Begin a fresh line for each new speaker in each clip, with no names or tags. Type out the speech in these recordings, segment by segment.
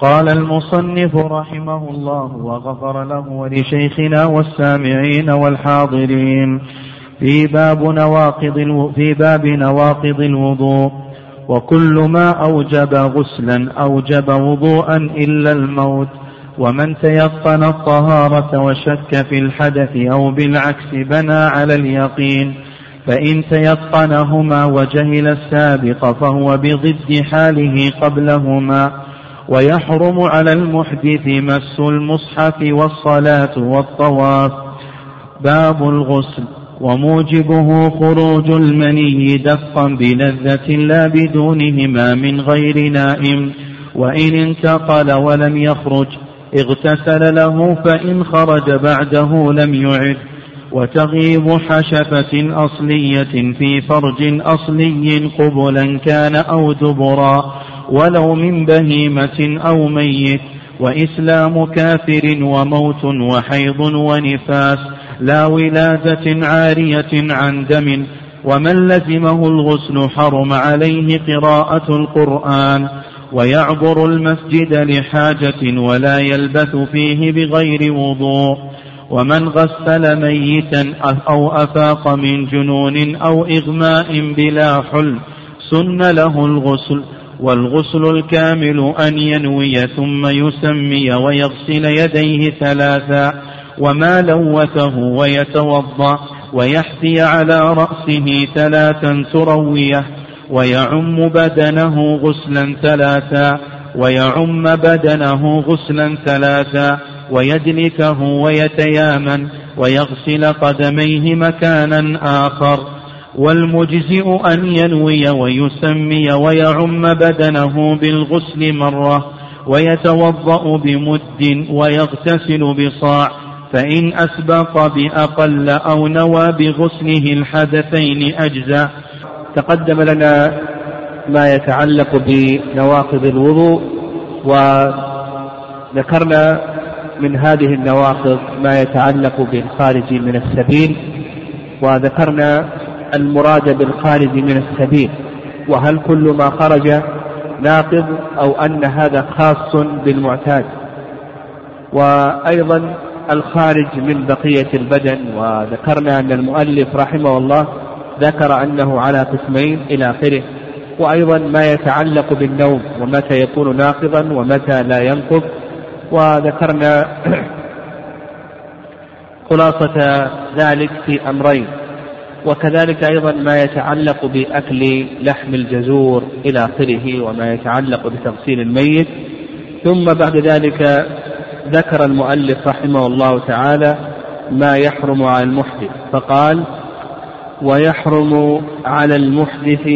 قال المصنف رحمه الله وغفر له ولشيخنا والسامعين والحاضرين في باب نواقض في باب نواقض الوضوء. وكل ما أوجب غسلا أوجب وضوءا إلا الموت. ومن تيقن الطهارة وشك في الحدث أو بالعكس بنى على اليقين فإن تيقنهما وجهل السابق فهو بضد حاله قبلهما. ويحرم على المحدث مس المصحف والصلاة والطواف. باب الغسل. وموجبه خروج المني دفقا بلذة لا بدونهما من غير نائم. وإن انتقل ولم يخرج اغتسل له فإن خرج بعده لم يعد. وتغيب حشفة أصلية في فرج أصلي قبلا كان أو دبرا ولو من بهيمة أو ميت وإسلام كافر وموت وحيض ونفاس لا ولادة عارية عن دم ومن لزمه الغسل حرم عليه قراءة القرآن ويعبر المسجد لحاجة ولا يلبث فيه بغير وضوء ومن غسل ميتا أو أفاق من جنون أو إغماء بلا حل سن له الغسل والغسل الكامل أن ينوي ثم يسمي ويغسل يديه ثلاثا وما لوثه ويتوضأ ويحثي على رأسه ثلاثا ترويه ويعم بدنه غسلا ثلاثا ويعم بدنه غسلا ثلاثا ويدلكه ويتيامن ويغسل قدميه مكانا آخر. والمجزئ أن ينوي ويسمي ويعم بدنه بالغسل مرة ويتوضأ بمد ويغتسل بصاع فإن أسبق بأقل أو نوى بغسله الحدثين أجزاء
تقدم لنا ما يتعلق بنواقض الوضوء وذكرنا من هذه النواقض ما يتعلق بالخارج من السبيل وذكرنا المراد بالخارج من السبيل وهل كل ما خرج ناقض أو أن هذا خاص بالمعتاد؟ وأيضا الخارج من بقية البدن وذكرنا أن المؤلف رحمه الله ذكر أنه على قسمين إلى آخره وأيضا ما يتعلق بالنوم ومتى يكون ناقضا ومتى لا ينقض وذكرنا خلاصة ذلك في أمرين وكذلك أيضا ما يتعلق بأكل لحم الجزور إلى آخره وما يتعلق بتغسيل الميت. ثم بعد ذلك ذكر المؤلف رحمه الله تعالى ما يحرم على المحدث فقال ويحرم على المحدث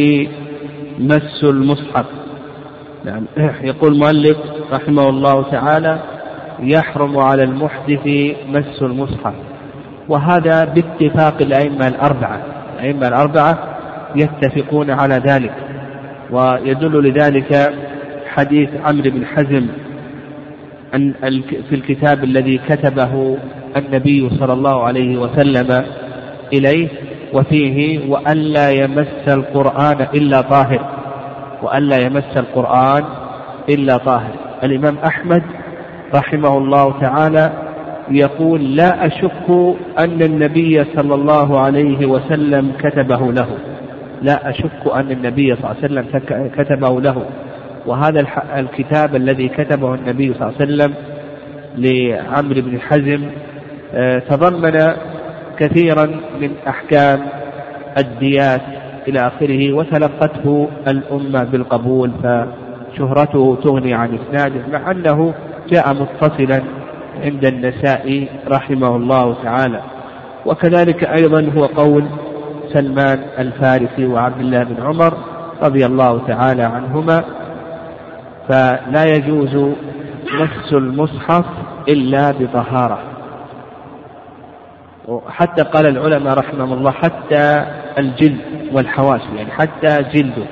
مس المصحف. نعم. يقول المؤلف رحمه الله تعالى يحرم على المحدث مس المصحف. وهذا باتفاق الأئمة الأربعة. الأئمة الأربعة يتفقون على ذلك. ويدل لذلك حديث عمرو بن حزم أن في الكتاب الذي كتبه النبي صلى الله عليه وسلم إليه وفيه وألا يمس القرآن إلا طاهر. وألا يمس القرآن إلا طاهر. الإمام أحمد رحمه الله تعالى يقول لا أشك أن النبي صلى الله عليه وسلم كتبه له. لا أشك أن النبي صلى الله عليه وسلم كتبه له. وهذا الكتاب الذي كتبه النبي صلى الله عليه وسلم لعمرو بن حزم آه، تضمن كثيرا من أحكام الديات إلى آخره وتلقته الأمة بالقبول فشهرته تغني عن إسناده مع أنه جاء متصلا عند النسائي رحمه الله تعالى. وكذلك أيضا هو قول سلمان الفارسي وعبد الله بن عمر رضي الله تعالى عنهما فلا يجوز مس المصحف إلا بطهارة. حتى قال العلماء رحمهم الله حتى الجلد والحواشي يعني حتى جلده.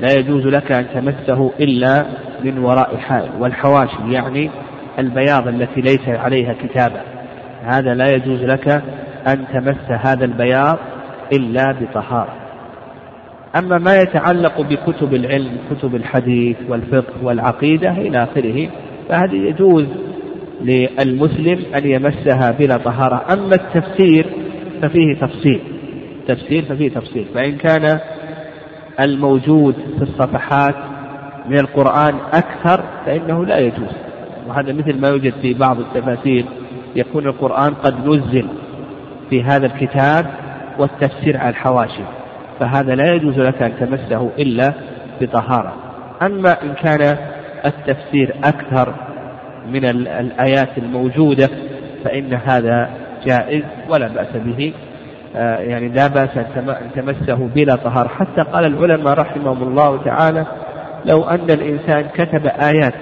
لا يجوز لك أن تمسه إلا من وراء حائل. والحواشي يعني البياض التي ليس عليها كتابة. هذا لا يجوز لك أن تمس هذا البياض إلا بطهارة. أما ما يتعلق بكتب العلم كتب الحديث والفقه والعقيدة إلى آخره فهذه يجوز للمسلم أن يمسها بلا طهارة. أما التفسير ففيه تفصيل. تفسير ففيه تفصيل. فإن كان الموجود في الصفحات من القرآن أكثر فإنه لا يجوز. وهذا مثل ما يوجد في بعض التفاسير. يكون القرآن قد نزل في هذا الكتاب والتفسير على الحواشي. فهذا لا يجوز لك أن تمسه إلا بطهارة. أما إن كان التفسير أكثر من الآيات الموجودة فإن هذا جائز ولا بأس به. آه، يعني لا بأس أن تمسه بلا طهارة. حتى قال العلماء رحمهم الله تعالى لو أن الإنسان كتب آيات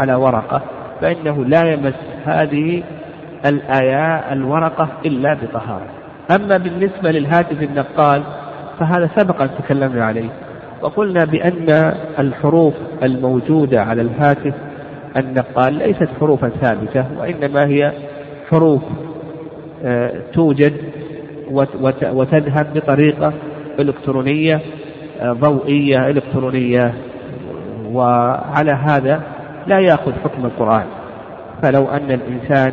على ورقة فإنه لا يمس هذه الآيات الورقة إلا بطهارة. أما بالنسبة للهاتف النقال فهذا سبق أن تكلمنا عليه. وقلنا بأن الحروف الموجودة على الهاتف النقال ليست حروفا ثابتة وإنما هي حروف آه، توجد وتذهب بطريقة إلكترونية آه، ضوئية إلكترونية. وعلى هذا لا يأخذ حكم القرآن. فلو أن الإنسان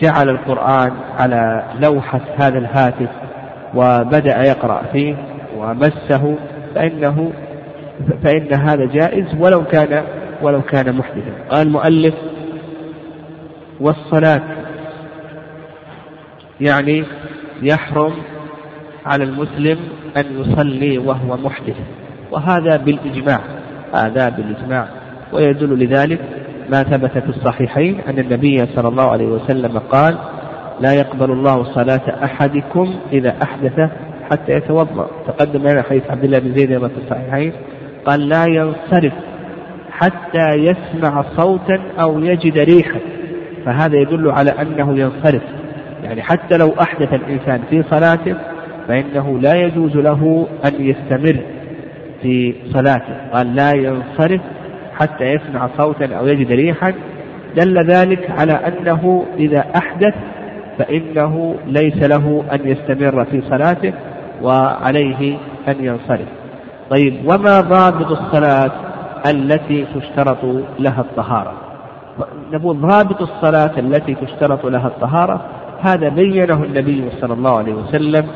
جعل القرآن على لوحة هذا الهاتف وبدأ يقرأ فيه ومسه فإنه فإن هذا جائز ولو كان ولو كان محدثا. قال المؤلف والصلاة يعني يحرم على المسلم أن يصلي وهو محدث. وهذا بالإجماع هذا بالإجماع. ويدل لذلك ما ثبت في الصحيحين أن النبي صلى الله عليه وسلم قال لا يقبل الله صلاة أحدكم إذا أحدث حتى يتوضأ. تقدم لنا حديث عبد الله بن زيد في الصحيحين. قال لا ينصرف حتى يسمع صوتا أو يجد ريحا. فهذا يدل على أنه ينصرف يعني حتى لو أحدث الإنسان في صلاته فإنه لا يجوز له أن يستمر في صلاته. قال لا ينصرف حتى يسمع صوتا أو يجد ريحا. دل ذلك على أنه إذا أحدث فإنه ليس له أن يستمر في صلاته وعليه أن ينصرف طيب وما ضابط الصلاة؟ التي تشترط لها الطهارة. نقول ضابط الصلاة التي تشترط لها الطهارة هذا بينه النبي صلى الله عليه وسلم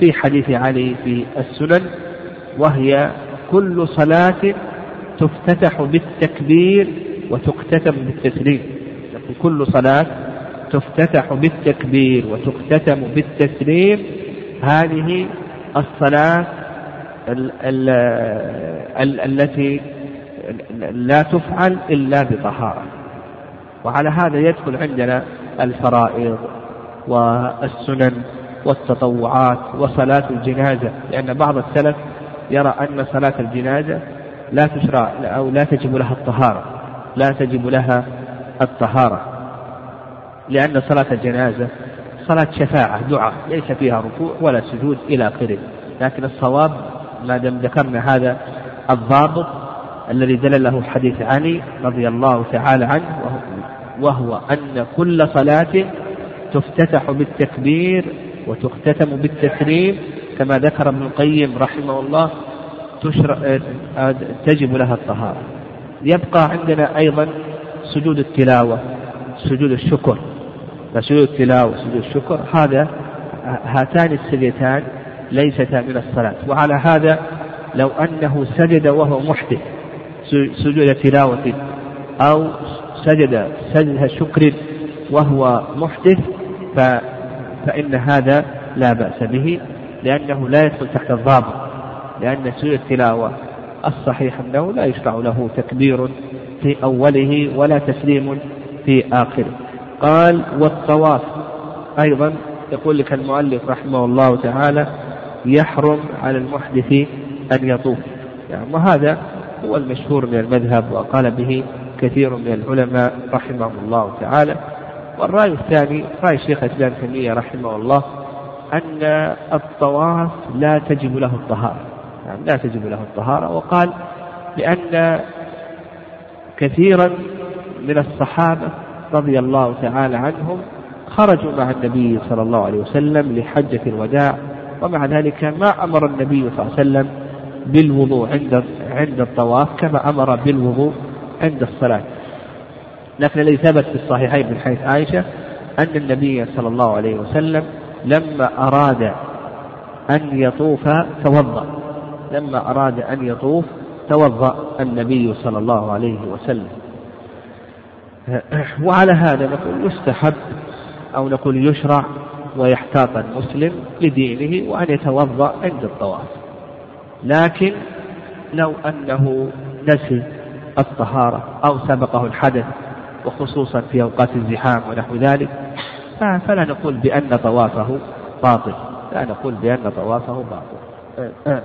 في حديث علي في السنن وهي كل صلاة تفتتح بالتكبير وتختتم بالتسليم. كل صلاة تفتتح بالتكبير وتختتم بالتسليم. هذه الصلاة ال ال ال التي لا تفعل إلا بطهارة. وعلى هذا يدخل عندنا الفرائض والسنن والتطوعات وصلاة الجنازة لأن بعض السلف يرى أن صلاة الجنازة لا تشرع أو لا تجب لها الطهارة لا تجب لها الطهارة. لأن صلاة الجنازة صلاة شفاعة دعاء ليس فيها ركوع ولا سجود إلى آخره. لكن الصواب ما دام ذكرنا هذا الضابط الذي دل له حديث علي رضي الله تعالى عنه وهو أن كل صلاة تفتتح بالتكبير وتختتم بالتسليم كما ذكر ابن القيم رحمه الله تجب لها الطهارة. يبقى عندنا أيضا سجود التلاوة سجود الشكر. فسجود التلاوة وسجود الشكر هذا هاتان السجدتان ليستا من الصلاة. وعلى هذا لو أنه سجد وهو محدث سجود تلاوة أو سجد سجد شكر وهو محدث فإن هذا لا بأس به لأنه لا يدخل تحت الضابط لأن سجود التلاوة الصحيح أنه لا يشرع له تكبير في أوله ولا تسليم في آخره. قال والطواف. أيضا يقول لك المؤلف رحمه الله تعالى يحرم على المحدث أن يطوف. يعني وهذا هو المشهور من المذهب وقال به كثير من العلماء رحمهم الله تعالى. والرأي الثاني رأي شيخ الإسلام تيمية رحمه الله أن الطواف لا تجب له الطهارة. يعني لا تجب له الطهارة. وقال لأن كثيرا من الصحابة رضي الله تعالى عنهم خرجوا مع النبي صلى الله عليه وسلم لحجة الوداع ومع ذلك ما أمر النبي صلى الله عليه وسلم بالوضوء عند عند الطواف كما أمر بالوضوء عند الصلاة. لكن الذي ثبت في الصحيحين من حيث عائشة أن النبي صلى الله عليه وسلم لما أراد أن يطوف توضأ. لما أراد أن يطوف توضأ النبي صلى الله عليه وسلم. وعلى هذا نقول يستحب أو نقول يشرع ويحتاط المسلم لدينه وأن يتوضأ عند الطواف. لكن لو أنه نسي الطهارة أو سبقه الحدث وخصوصا في أوقات الزحام ونحو ذلك فلا نقول بأن طوافه باطل لا نقول بأن طوافه باطل.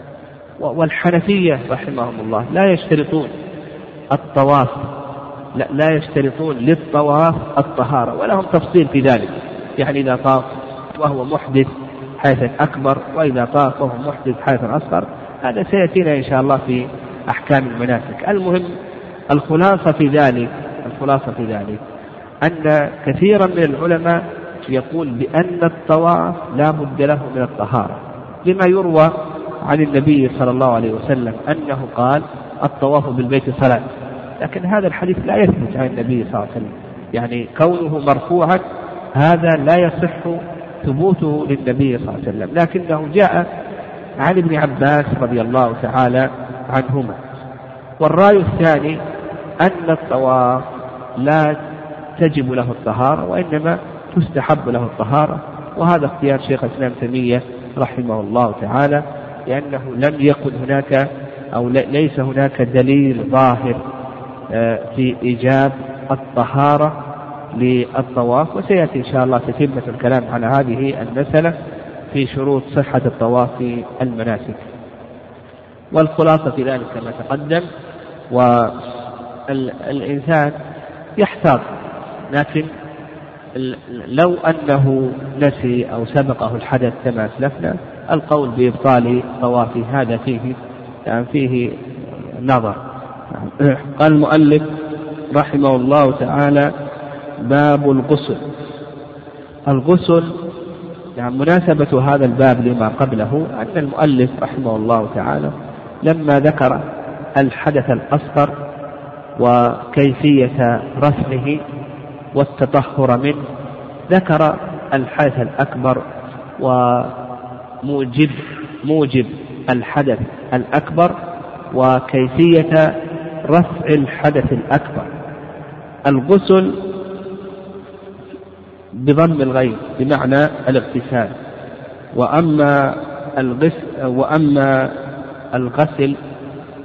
والحنفية رحمهم الله لا يشترطون الطواف لا, لا يشترطون للطواف الطهارة ولهم تفصيل في ذلك. يعني إذا طاف وهو محدث حيث أكبر وإذا طاف وهو محدث حيث أصغر هذا سيأتينا إن شاء الله في أحكام المناسك. المهم الخلاصة في ذلك الخلاصة في ذلك أن كثيرا من العلماء يقول بأن الطواف لا بد له من الطهارة لما يروى عن النبي صلى الله عليه وسلم أنه قال الطواف بالبيت صلاة. لكن هذا الحديث لا يثبت عن النبي صلى الله عليه وسلم. يعني كونه مرفوعا هذا لا يصح ثبوته للنبي صلى الله عليه وسلم. لكنه جاء عن ابن عباس رضي الله تعالى عنهما. والرأي الثاني أن الطواف لا تجب له الطهارة وإنما تستحب له الطهارة وهذا اختيار شيخ الإسلام تيمية رحمه الله تعالى لأنه لم يكن هناك أو ليس هناك دليل ظاهر آه، في إيجاب الطهارة للطواف وسيأتي إن شاء الله تتمة الكلام على هذه المسألة. في شروط صحة الطواف المناسك. والخلاصة في ذلك كما تقدم والإنسان يحتاط لكن لو أنه نسي أو سبقه الحدث كما أسلفنا القول بإبطال طوافه هذا فيه يعني فيه نظر. قال المؤلف رحمه الله تعالى باب الغسل. الغسل يعني مناسبة هذا الباب لما قبله أن المؤلف رحمه الله تعالى لما ذكر الحدث الأصغر وكيفية رفعه والتطهر منه ذكر الحدث الأكبر وموجب موجب الحدث الأكبر وكيفية رفع الحدث الأكبر. الغسل بضم الغين بمعنى الاغتسال. وأما الغسل وأما الغسل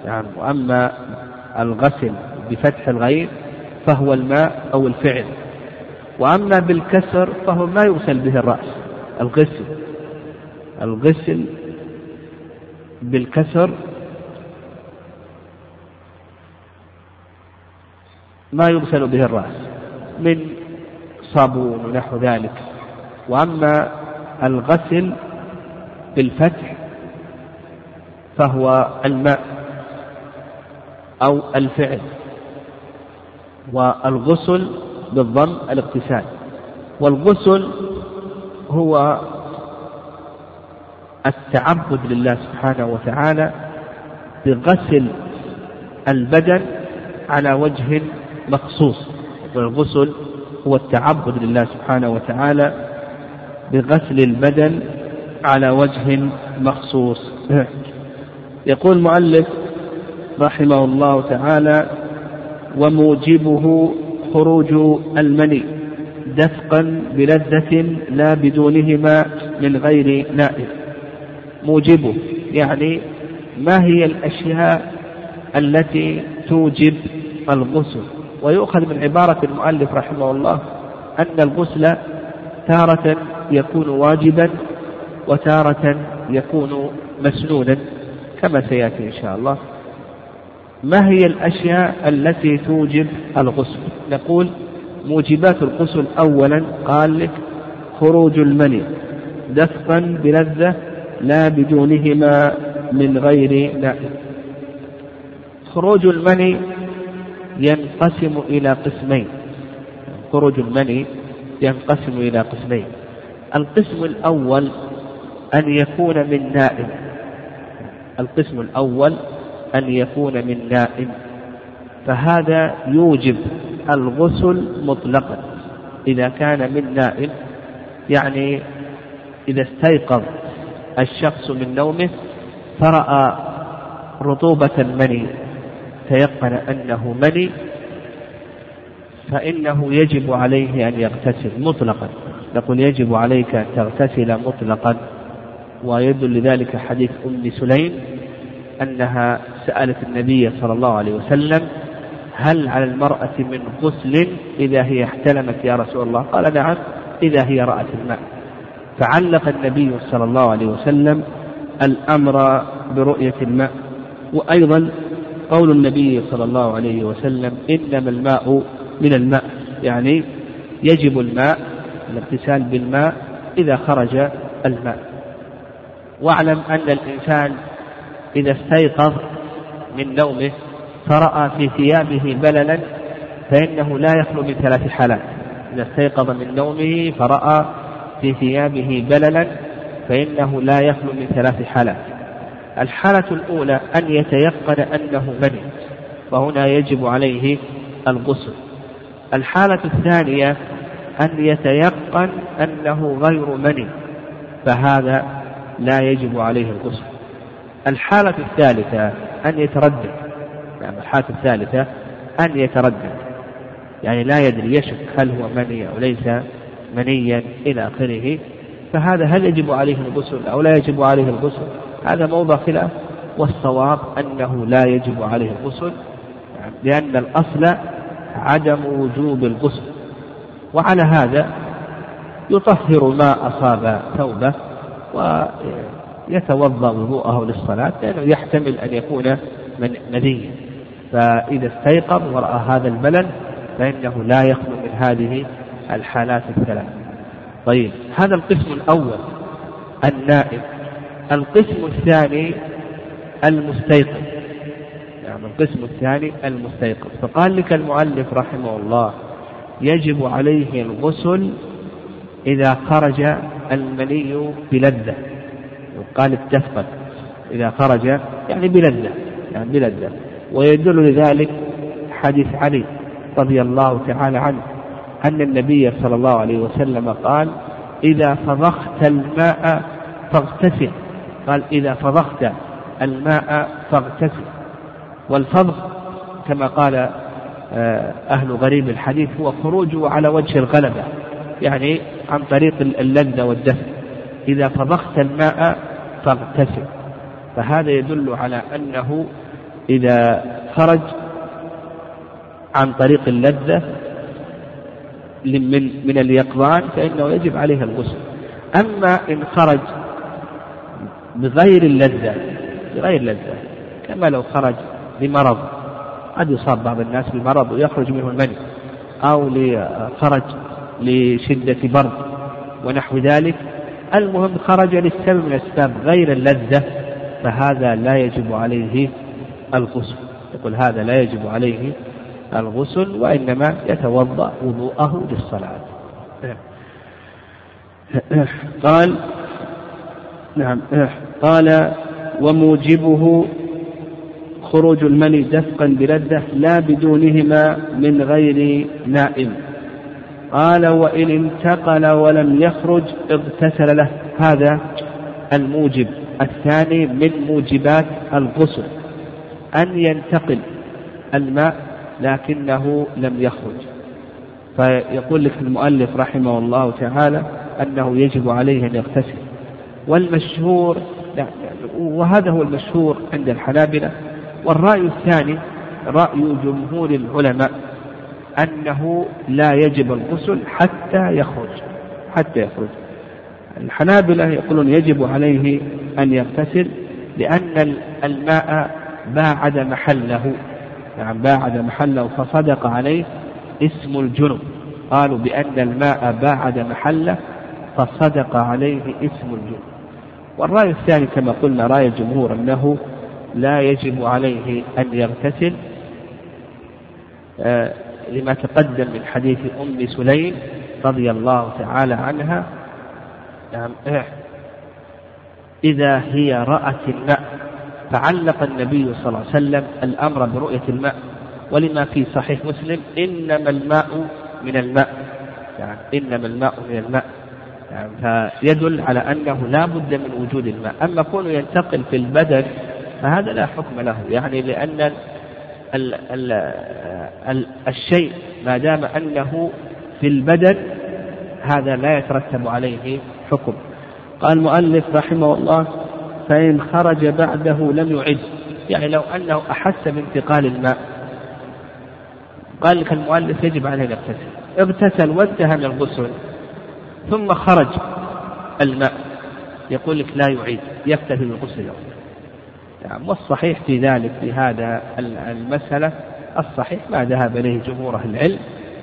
يعني وأما الغسل بفتح الغين فهو الماء أو الفعل. وأما بالكسر فهو ما يغسل به الرأس الغسل. الغسل بالكسر ما يغسل به الرأس. من صابون ونحو ذلك. وأما الغسل بالفتح فهو الماء أو الفعل والغسل بالضم الاغتسال. والغسل هو التعبد لله سبحانه وتعالى بغسل البدن على وجه مخصوص. والغسل هو التعبد لله سبحانه وتعالى بغسل البدن على وجه مخصوص. يقول المؤلف رحمه الله تعالى وموجبه خروج المني دفقا بلذة لا بدونهما من غير نائب. موجبه يعني ما هي الأشياء التي توجب الغسل؟ ويؤخذ من عبارة المؤلف رحمه الله أن الغسل تارة يكون واجبا وتارة يكون مسنونا كما سيأتي إن شاء الله. ما هي الأشياء التي توجب الغسل؟ نقول موجبات الغسل أولا قال لك خروج المني دفقا بلذة لا بدونهما من غير نائب. خروج المني ينقسم إلى قسمين. خروج المني ينقسم إلى قسمين. القسم الأول أن يكون من نائم. القسم الأول أن يكون من نائم. فهذا يوجب الغسل مطلقا. إذا كان من نائم يعني إذا استيقظ الشخص من نومه فرأى رطوبة المني تيقن أنه مني فإنه يجب عليه أن يغتسل مطلقا. نقول يجب عليك أن تغتسل مطلقا. ويدل لذلك حديث أم سليم أنها سألت النبي صلى الله عليه وسلم هل على المرأة من غسل إذا هي احتلمت يا رسول الله؟ قال نعم إذا هي رأت الماء. فعلق النبي صلى الله عليه وسلم الأمر برؤية الماء. وأيضا قول النبي صلى الله عليه وسلم إنما الماء من الماء يعني يجب الماء الاغتسال بالماء إذا خرج الماء. واعلم أن الإنسان إذا استيقظ من نومه فرأى في ثيابه بللا فإنه لا يخلو من ثلاث حالات. إذا استيقظ من نومه فرأى في ثيابه بللا فإنه لا يخلو من ثلاث حالات. الحالة الأولى أن يتيقن أنه مني فهنا يجب عليه الغسل. الحالة الثانية أن يتيقن أنه غير مني فهذا لا يجب عليه الغسل. الحالة الثالثة أن يتردد يعني الحالة الثالثة أن يتردد يعني لا يدري يشك هل هو مني أو ليس منيا إلى آخره فهذا هل يجب عليه الغسل أو لا يجب عليه الغسل؟ هذا موضع خلاف والصواب أنه لا يجب عليه الغسل لأن الأصل عدم وجوب الغسل. وعلى هذا يطهر ما أصاب ثوبه ويتوضأ وضوءه للصلاة لأنه يحتمل أن يكون منيا فإذا استيقظ ورأى هذا البلل فإنه لا يخلو من هذه الحالات الثلاث. طيب هذا القسم الأول النائم. القسم الثاني المستيقظ. يعني القسم الثاني المستيقظ. فقال لك المؤلف رحمه الله يجب عليه الغسل إذا خرج المني بلذة. وقال اتفقت إذا خرج يعني بلذة يعني بلذة. ويدل لذلك حديث علي رضي الله تعالى عنه أن النبي صلى الله عليه وسلم قال إذا فضخت الماء فاغتسل. قال إذا فضخت الماء فاغتسل. والفضخ كما قال آه، أهل غريب الحديث هو خروجه على وجه الغلبة يعني عن طريق اللذة والدفء. إذا فضخت الماء فاغتسل. فهذا يدل على أنه إذا خرج عن طريق اللذة من من اليقظان فإنه يجب عليه الغسل. أما إن خرج بغير اللذة بغير اللذة. كما لو خرج لمرض قد يصاب بعض الناس بمرض ويخرج منه المني. أو خرج لشدة برد ونحو ذلك. المهم خرج للسبب من الأسباب غير اللذة فهذا لا يجب عليه الغسل. يقول هذا لا يجب عليه الغسل وإنما يتوضأ وضوءه للصلاة. قال نعم قال وموجبه خروج المني دفقا بلذة لا بدونهما من غير نائم. قال وإن انتقل ولم يخرج اغتسل له. هذا الموجب. الثاني من موجبات الغسل أن ينتقل الماء لكنه لم يخرج. فيقول لك المؤلف رحمه الله تعالى أنه يجب عليه أن يغتسل. والمشهور وهذا هو المشهور عند الحنابلة. والرأي الثاني رأي جمهور العلماء أنه لا يجب الغسل حتى يخرج حتى يخرج. الحنابلة يقولون يجب عليه أن يغتسل لأن الماء باعد محله. نعم باعد محله فصدق عليه اسم الجنب. قالوا بأن الماء باعد محله فصدق عليه اسم الجنب. والرأي الثاني كما قلنا رأي الجمهور أنه لا يجب عليه أن يغتسل آه لما تقدم من حديث أم سليم رضي الله تعالى عنها. نعم إذا هي رأت الماء فعلق النبي صلى الله عليه وسلم الأمر برؤية الماء. ولما في صحيح مسلم إنما الماء من الماء. يعني إنما الماء من الماء. يعني فيدل على أنه لا بد من وجود الماء. أما كونه ينتقل في البدن فهذا لا حكم له. يعني لأن ال ال ال الشيء ما دام أنه في البدن هذا لا يترتب عليه حكم. قال المؤلف رحمه الله فإن خرج بعده لم يعد. يعني لو أنه أحس بانتقال الماء. قال لك المؤلف يجب عليه أن يغتسل. اغتسل وانتهى من الغسل. ثم خرج الماء. يقول لك لا يعيد يكتفي بالغسل نعم والصحيح في ذلك في هذا المسألة الصحيح ما ذهب إليه جمهور أهل العلم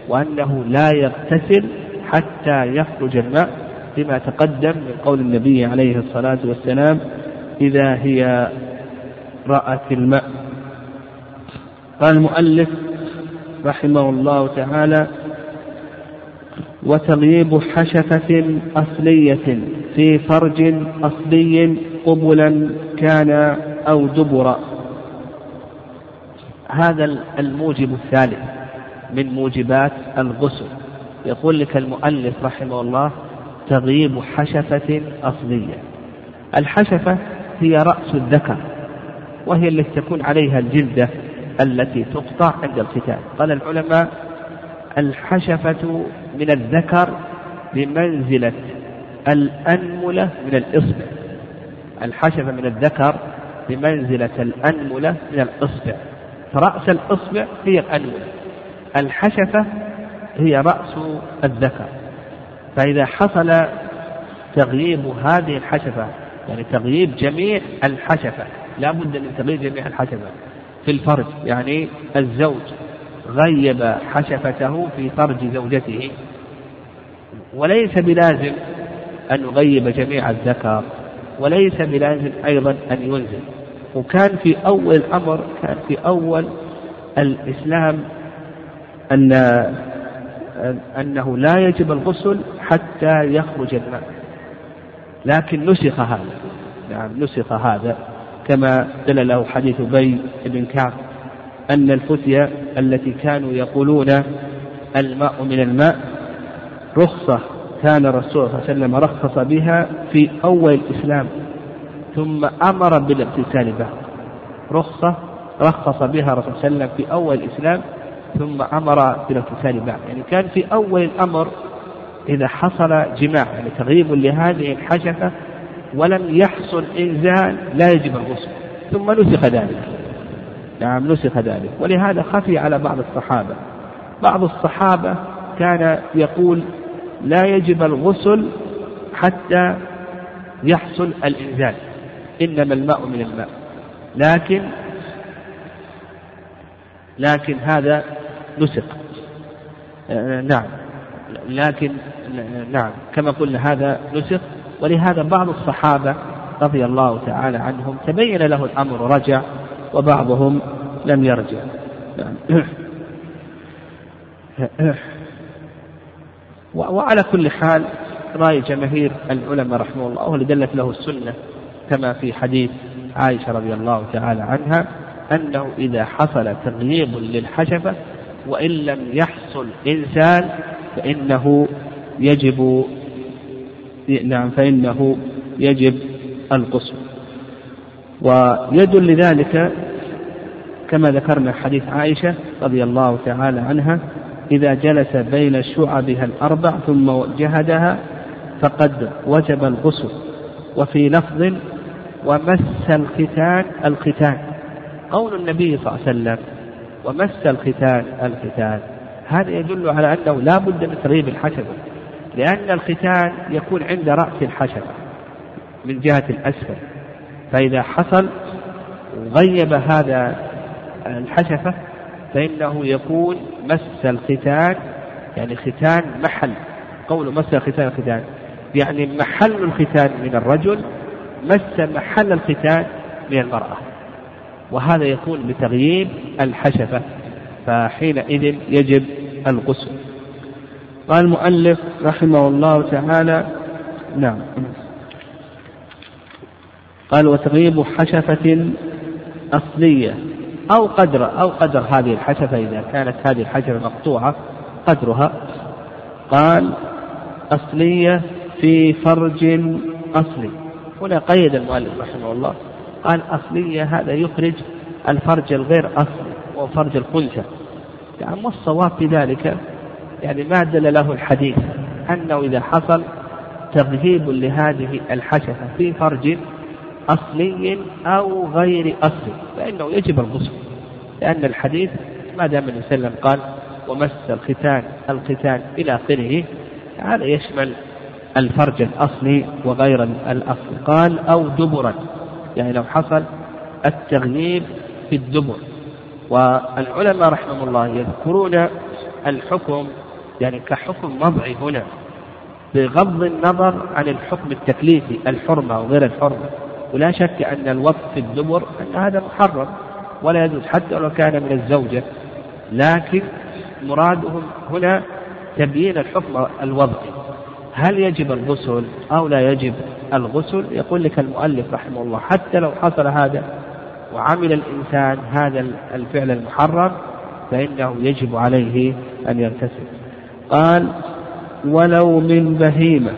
وأنه لا يغتسل حتى يخرج الماء بما تقدم من قول النبي عليه الصلاة والسلام إذا هي رأت الماء. قال المؤلف رحمه الله تعالى وتغييب حشفة أصلية في فرج أصلي قبلا كان أو دبرا هذا الموجب الثالث من موجبات الغسل. يقول لك المؤلف رحمه الله تغييب حشفة أصلية. الحشفة هي رأس الذكر وهي التي تكون عليها الجلدة التي تقطع عند الختان قال العلماء الحشفة من الذكر بمنزلة الأنملة من الإصبع. الحشفة من الذكر بمنزلة الأنملة من الإصبع. فرأس الإصبع هي الأنملة. الحشفة هي رأس الذكر. فإذا حصل تغييب هذه الحشفة يعني تغييب جميع الحشفة لا بد من تغييب جميع الحشفة في الفرج يعني الزوج. غيب حشفته في فرج زوجته. وليس بلازم أن يغيب جميع الذكر وليس بلازم أيضا أن ينزل. وكان في أول الأمر كان في أول الإسلام أن أنه لا يجب الغسل حتى يخرج الماء. لكن نسخ هذا نعم نسخ هذا كما دل له حديث أبي بن كعب. أن الفتية التي كانوا يقولون الماء من الماء رخصة كان الرسول صلى الله عليه وسلم رخص بها في أول الإسلام ثم أمر بالاغتسال بها. رخصة رخص بها الرسول صلى الله عليه وسلم في أول الإسلام ثم أمر بالاغتسال بعد يعني كان في أول الأمر إذا حصل جماع يعني تغييب لهذه الحشفة ولم يحصل إنزال لا يجب الغسل ثم نسخ ذلك. نعم نسخ ذلك. ولهذا خفي على بعض الصحابة. بعض الصحابة كان يقول لا يجب الغسل حتى يحصل الإنزال. إنما الماء من الماء. لكن لكن هذا نسق آه، نعم. لكن نعم كما قلنا هذا نسق ولهذا بعض الصحابة رضي الله تعالى عنهم تبين له الأمر رجع. وبعضهم لم يرجع. وعلى كل حال رأي جماهير العلماء رحمه الله واللي دلت له السنة كما في حديث عائشة رضي الله تعالى عنها أنه إذا حصل تغييب للحشفة وإن لم يحصل إنسان فإنه يجب نعم فإنه يجب القسم ويدل لذلك كما ذكرنا حديث عائشة رضي الله تعالى عنها إذا جلس بين شعبها الأربع ثم جهدها فقد وجب الغسل. وفي لفظ ومس الختان الختان. قول النبي صلى الله عليه وسلم ومس الختان الختان. هذا يدل على أنه لا بد من تغييب الحشفة لأن الختان يكون عند رأس الحشفة من جهة الأسفل. فإذا حصل غيب هذا الحشفة فإنه يكون مس الختان يعني ختان محل قول مس الختان الختان يعني محل الختان من الرجل مس محل الختان من المرأة. وهذا يكون بتغييب الحشفة فحينئذ يجب الغسل. قال المؤلف رحمه الله تعالى نعم. قال وتغييب حشفة أصلية أو قدر أو قدر هذه الحشفة إذا كانت هذه الحشفة مقطوعة قدرها. قال أصلية في فرج أصلي. هنا قيد المؤلف رحمه الله قال أصلية هذا يخرج الفرج الغير أصلي وهو فرج الخنثى يعني والصواب في ذلك يعني ما دل له الحديث أنه إذا حصل تغييب لهذه الحشفة في فرج أصلي أو غير أصلي فإنه يجب الغسل لأن الحديث ما دام النبي صلى الله عليه وسلم قال ومس الختان الختان إلى آخره هذا يشمل الفرج الأصلي وغير الأصلي. قال أو دبرا. يعني لو حصل التغييب في الدبر. والعلماء رحمهم الله يذكرون الحكم يعني كحكم وضعي هنا بغض النظر عن الحكم التكليفي الحرمة وغير الحرمة. ولا شك أن الوقت في الدبر أن هذا محرم ولا يجوز حتى لو كان من الزوجة. لكن مرادهم هنا تبيين الحكم الوضعي هل يجب الغسل أو لا يجب الغسل؟ يقول لك المؤلف رحمه الله حتى لو حصل هذا وعمل الإنسان هذا الفعل المحرم فإنه يجب عليه أن يغتسل. قال ولو من بهيمة.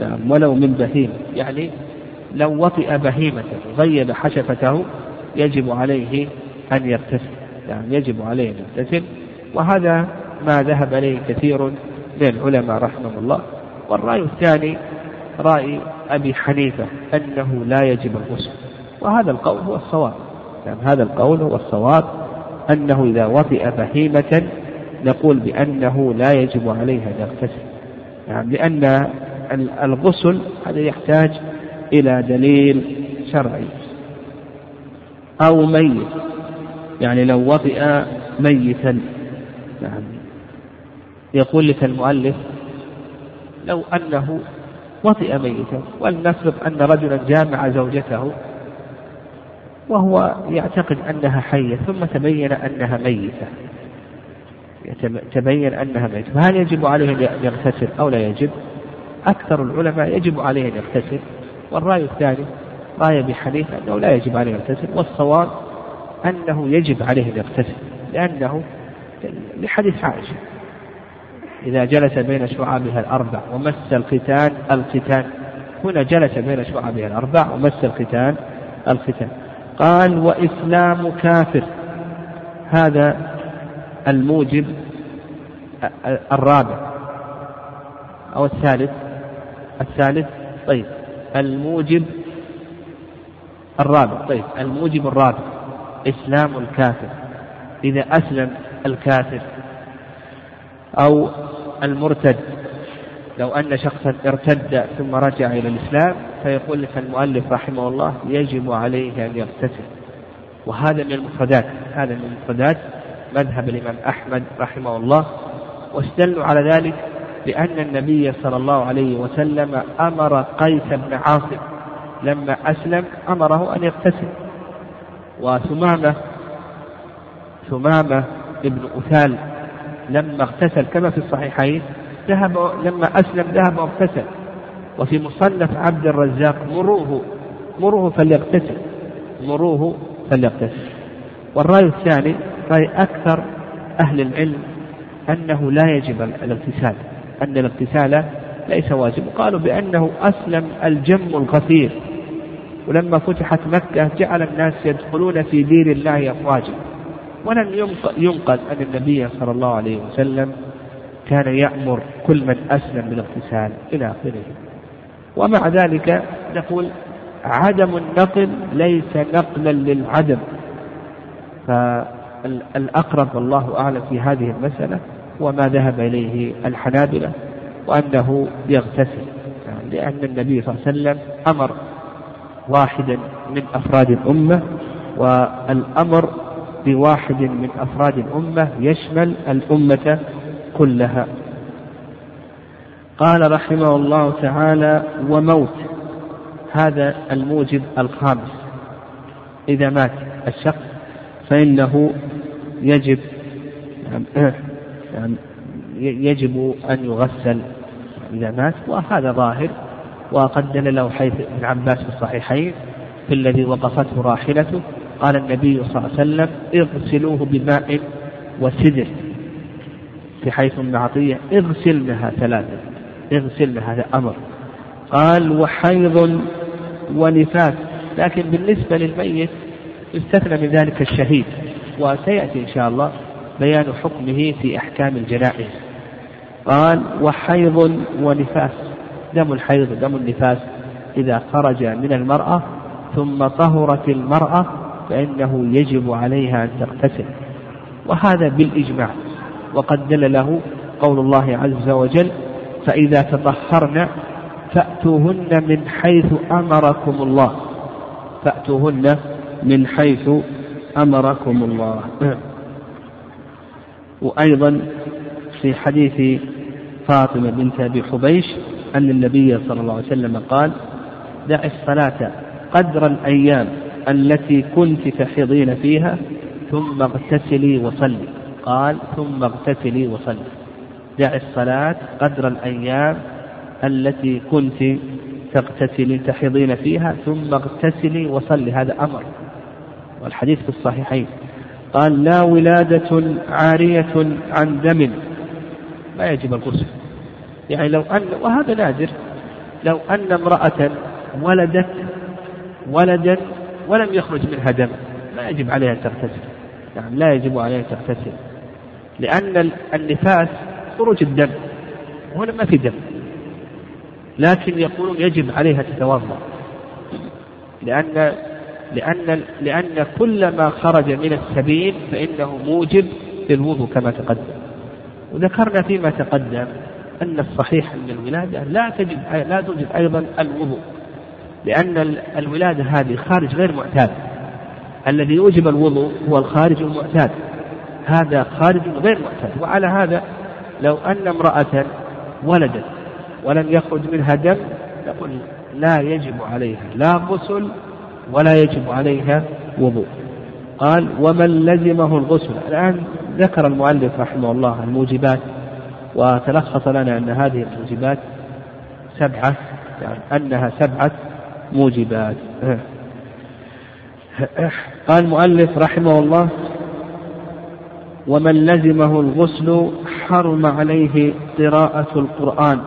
نعم ولو من بهيمة. يعني لو وطئ بهيمة غيب حشفته يجب عليه أن يغتسل. يعني يجب عليه أن يغتسل. وهذا ما ذهب إليه كثير من العلماء رحمه الله. والرأي الثاني رأي أبي حنيفة أنه لا يجب الغسل. وهذا القول هو الصواب. يعني هذا القول هو الصواب أنه إذا وطئ بهيمة نقول بأنه لا يجب عليه أن يغتسل. يعني لأن الغسل هذا يحتاج إلى دليل شرعي. أو ميت. يعني لو وطئ ميتا. نعم. يقول لك المؤلف لو أنه وطئ ميتا ولنفرض أن رجلا جامع زوجته وهو يعتقد أنها حية ثم تبين أنها ميتة. تبين أنها ميتة. فهل يجب عليه أن يغتسل أو لا يجب؟ أكثر العلماء يجب عليه أن يغتسل. والرأي الثاني رأي أبي حنيفة أنه لا يجب عليه أن يغتسل والصواب أنه يجب عليه أن يغتسل لأنه لحديث عائشة إذا جلس بين شعابها الأربع ومس الختان الختان هنا جلس بين شعابها الأربع ومس الختان الختان قال وإسلام كافر. هذا الموجب الرابع. أو الثالث. الثالث طيب. الموجب الرابع. طيب الموجب الرابع إسلام الكافر. إذا أسلم الكافر أو المرتد لو أن شخصا ارتد ثم رجع إلى الإسلام فيقول لك المؤلف رحمه الله يجب عليه أن يغتسل. وهذا من المفردات هذا من المفردات مذهب الإمام أحمد رحمه الله واستدلوا على ذلك بأن النبي صلى الله عليه وسلم أمر قيس بن عاصم. لما أسلم أمره أن يغتسل. وثمامة ثمامة ابن أثال لما اغتسل كما في الصحيحين ذهب لما أسلم ذهب واغتسل. وفي مصنف عبد الرزاق مروه مروه فليغتسل. مروه فليغتسل. والرأي الثاني رأي أكثر أهل العلم أنه لا يجب الاغتسال. أن الاغتسال ليس واجب. قالوا بأنه أسلم الجم الغفير. ولما فتحت مكة جعل الناس يدخلون في دين الله أفواجا. ولم ينقل أن النبي صلى الله عليه وسلم كان يأمر كل من أسلم بالاغتسال إلى آخره. ومع ذلك نقول عدم النقل ليس نقلا للعدم. فالأقرب والله أعلم في هذه المسألة وما ذهب إليه الحنابلة وأنه يغتسل. لأن النبي صلى الله عليه وسلم أمر واحدا من أفراد الأمة والأمر بواحد من أفراد الأمة يشمل الأمة كلها. قال رحمه الله تعالى وموت هذا الموجب الخامس. إذا مات الشخص فإنه يجب يجب أن يغسل إذا مات وهذا ظاهر. وقد دل له حيث ابن عباس في الصحيحين في الذي وقفته راحلته قال النبي صلى الله عليه وسلم اغسلوه بماء وسدر. في حيث ابن عطية اغسلنها ثلاثة اغسلنا هذا أمر. قال وحيض ونفاس. لكن بالنسبة للميت استثنى من ذلك الشهيد وسيأتي إن شاء الله بيان حكمه في أحكام الجنائز. قال وحيض ونفاس. دم الحيض دم النفاس. إذا خرج من المرأة ثم طهرت المرأة فإنه يجب عليها أن تغتسل. وهذا بالإجماع. وقد دل له قول الله عز وجل فإذا تطهرن فأتوهن من حيث أمركم الله. فأتوهن من حيث أمركم الله. وأيضا في حديث فاطمة بنت أبي حبيش أن النبي صلى الله عليه وسلم قال دع الصلاة قدر الأيام التي كنت تحضين فيها ثم اغتسلي وصلي. قال ثم اغتسلي وصلي. دع الصلاة قدر الأيام التي كنت تغتسلي تحضين فيها ثم اغتسلي وصلي. هذا أمر والحديث في الصحيحين. قال لا ولادة عارية عن دم. ما يجب الغسل يعني لو أن وهذا نادر. لو أن امرأة ولدت ولدا ولم يخرج منها دم لا يجب عليها أن تغتسل. يعني لا يجب عليها أن تغتسل. لأن النفاس خروج الدم. هنا ما في دم. لكن يقولون يجب عليها تتوضأ. لأن لأن لأن كل ما خرج من السبيل فإنه موجب للوضوء كما تقدم. وذكرنا فيما تقدم أن الصحيح أن الولادة لا تجد لا توجد أيضا الوضوء. لأن الولادة هذه خارج غير معتاد. الذي يوجب الوضوء هو الخارج المعتاد. هذا خارج غير معتاد. وعلى هذا لو أن امرأة ولدت ولم يخرج منها دم نقول لا يجب عليها لا غسل ولا يجب عليها وضوء. قال ومن لزمه الغسل. الآن ذكر المؤلف رحمه الله الموجبات وتلخص لنا أن هذه الموجبات سبعة يعني أنها سبعة موجبات. قال المؤلف رحمه الله ومن لزمه الغسل حرم عليه قراءة القرآن.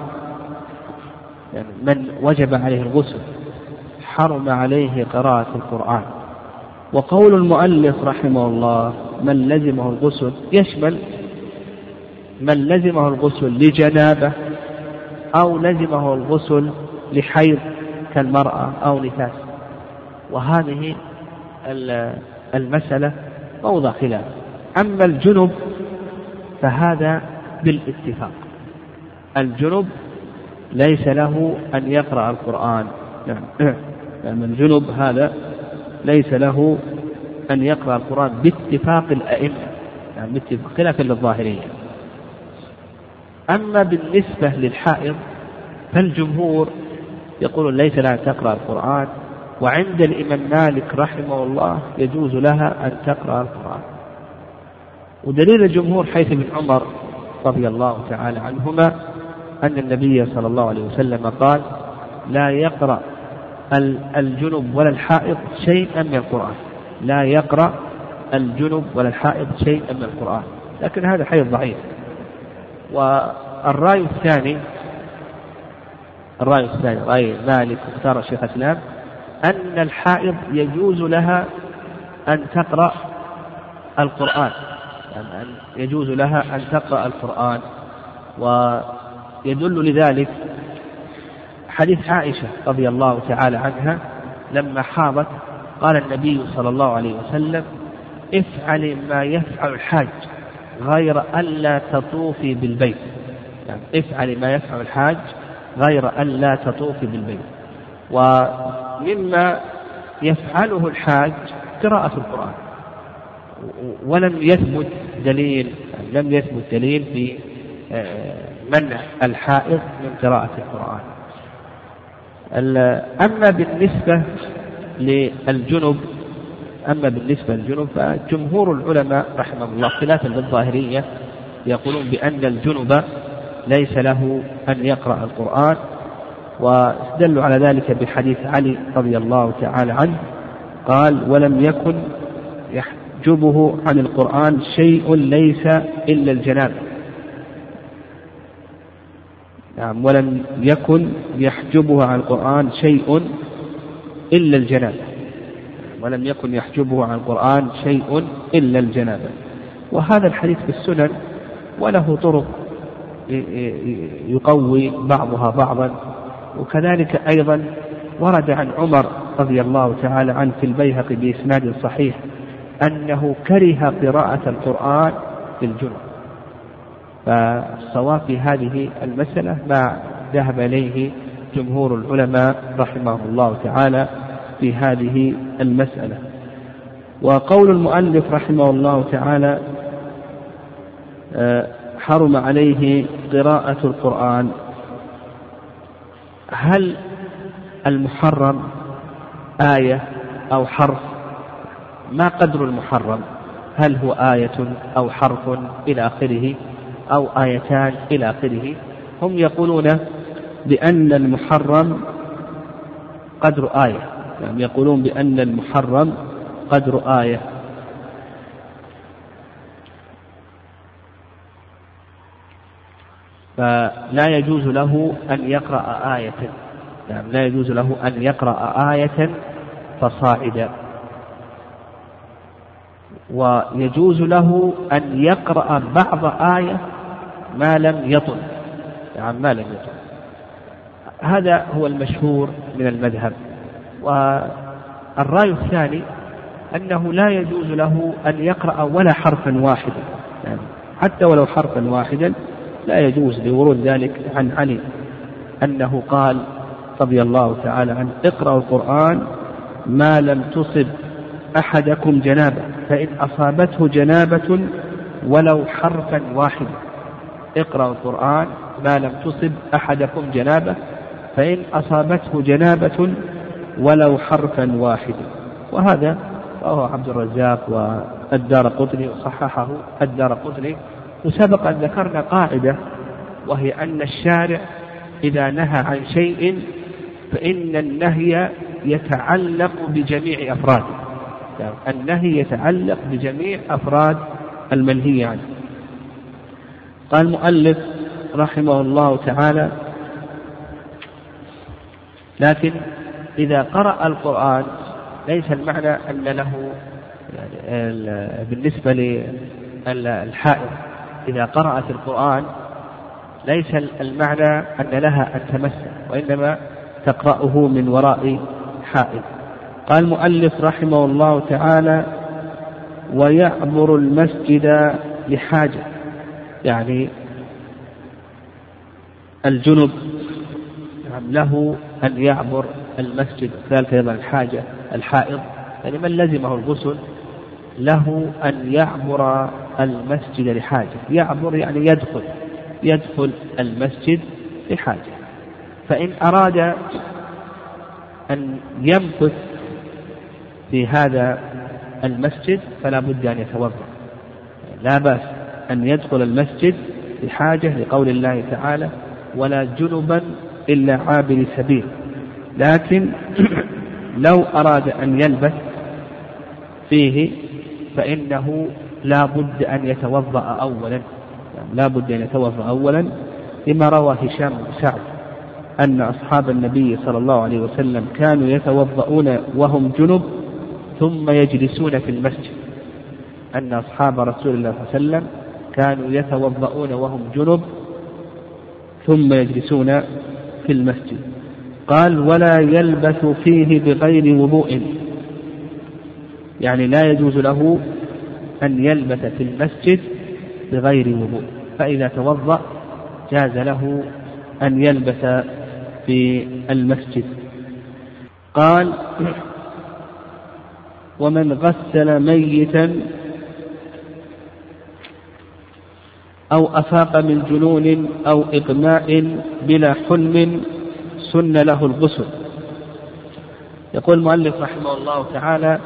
يعني من وجب عليه الغسل حرم عليه قراءة القرآن. وقول المؤلف رحمه الله من لزمه الغسل يشمل من لزمه الغسل لجنابة أو لزمه الغسل لحيض كالمرأة أو نفاس وهذه المسألة موضع خلاف. أما الجنب فهذا بالاتفاق. الجنب ليس له أن يقرأ القرآن. نعم. يعني الجنب هذا ليس له أن يقرأ القرآن باتفاق الأئمة يعني باتفاق خلافا للظاهرية أما بالنسبة للحائض فالجمهور يقول ليس لها أن تقرأ القرآن وعند الإمام مالك رحمه الله يجوز لها أن تقرأ القرآن. ودليل الجمهور حيث ابن عمر رضي الله تعالى عنهما أن النبي صلى الله عليه وسلم قال لا يقرأ الجنب ولا الحائض شيئا من القرآن. لا يقرأ الجنب ولا الحائض شيئا من القرآن. لكن هذا حيث ضعيف. والرأي الثاني الرأي الثاني رأي مالك اختار الشيخ الإسلام أن الحائض يجوز لها أن تقرأ القرآن. يعني أن يجوز لها أن تقرأ القرآن. ويدل لذلك حديث عائشة رضي الله تعالى عنها لما حاضت قال النبي صلى الله عليه وسلم افعلي ما يفعل الحاج غير ألا تطوفي بالبيت. يعني افعلي ما يفعل الحاج غير ألا تطوفي بالبيت. ومما يفعله الحاج قراءة القرآن. ولم يثبت دليل لم يثبت دليل في آه، منع الحائض من قراءة القرآن. أما بالنسبة للجنب أما بالنسبة للجنب فجمهور العلماء رحمه الله خلافا للظاهرية يقولون بأن الجنب ليس له أن يقرأ القرآن واستدلوا على ذلك بحديث علي رضي الله تعالى عنه قال ولم يكن يحجبه عن القرآن شيء ليس إلا الجنابة. نعم ولم يكن يحجبه عن القرآن شيء إلا الجنابة. ولم يكن يحجبه عن القرآن شيء إلا الجنابة. وهذا الحديث في السنن وله طرق يقوي بعضها بعضا. وكذلك أيضا ورد عن عمر رضي الله تعالى عنه في البيهقي بإسناد صحيح أنه كره قراءة القرآن للجنب فالصواب في هذه المسألة ما ذهب إليه جمهور العلماء رحمه الله تعالى في هذه المسألة. وقول المؤلف رحمه الله تعالى آه، حرم عليه قراءة القرآن. هل المحرم آية أو حرف؟ ما قدر المحرم؟ هل هو آية أو حرف إلى آخره؟ أو آيتان إلى آخره. هم يقولون بأن المحرم قدر آية. يعني يقولون بأن المحرم قدر آية. فلا يجوز له أن يقرأ آية. يعني لا يجوز له أن يقرأ آية فصاعدا. ويجوز له أن يقرأ بعض آية ما لم يطل. يعني ما لم يطل. هذا هو المشهور من المذهب. والرأي الثاني أنه لا يجوز له أن يقرأ ولا حرفا واحدا. يعني حتى ولو حرفا واحدا لا يجوز لورود ذلك عن علي أنه قال رضي الله تعالى عنه اقرأوا القرآن ما لم تصب أحدكم جنابة فإن أصابته جنابة ولو حرفا واحدا. اقرأوا القرآن ما لم تصب أحدكم جنابة فإن أصابته جنابة ولو حرفا واحدا. وهذا رواه عبد الرزاق والدار قطني وصححه الدار قطني. وسبق أن ذكرنا قاعدة وهي أن الشارع إذا نهى عن شيء فإن النهي يتعلق بجميع أفراده. يعني النهي يتعلق بجميع أفراد المنهي عنه. قال المؤلف رحمه الله تعالى لكن إذا قرأ القرآن ليس المعنى أن له بالنسبة للحائض. إذا قرأت القرآن ليس المعنى أن لها أن تمسه وإنما تقرأه من وراء حائط قال المؤلف رحمه الله تعالى ويعبر المسجد لحاجة يعني الجنب له أن يعبر المسجد كذلك أيضا الحاجة الحائض يعني من لزمه الغسل له أن يعبر المسجد لحاجة يعبر يعني يدخل يدخل المسجد لحاجة. فإن أراد أن يمكث في هذا المسجد فلا بد أن يتوضأ لا بأس. أن يدخل المسجد بحاجة لقول الله تعالى ولا جنبا إلا عابر سبيل. لكن لو أراد أن يلبث فيه فإنه لا بد أن يتوضأ أولا. لا بد أن يتوضأ أولا لما روى هشام بن سعد أن أصحاب النبي صلى الله عليه وسلم كانوا يتوضؤون وهم جنب ثم يجلسون في المسجد. أن أصحاب رسول الله صلى الله عليه وسلم كانوا يتوضؤون وهم جنب ثم يجلسون في المسجد. قال ولا يلبث فيه بغير وضوء. يعني لا يجوز له أن يلبث في المسجد بغير وضوء. فإذا توضأ جاز له أن يلبث في المسجد. قال ومن غسل ميتا أو أفاق من جنون أو إغماء بلا حلم سن له الغسل. يقول المؤلف رحمه الله تعالى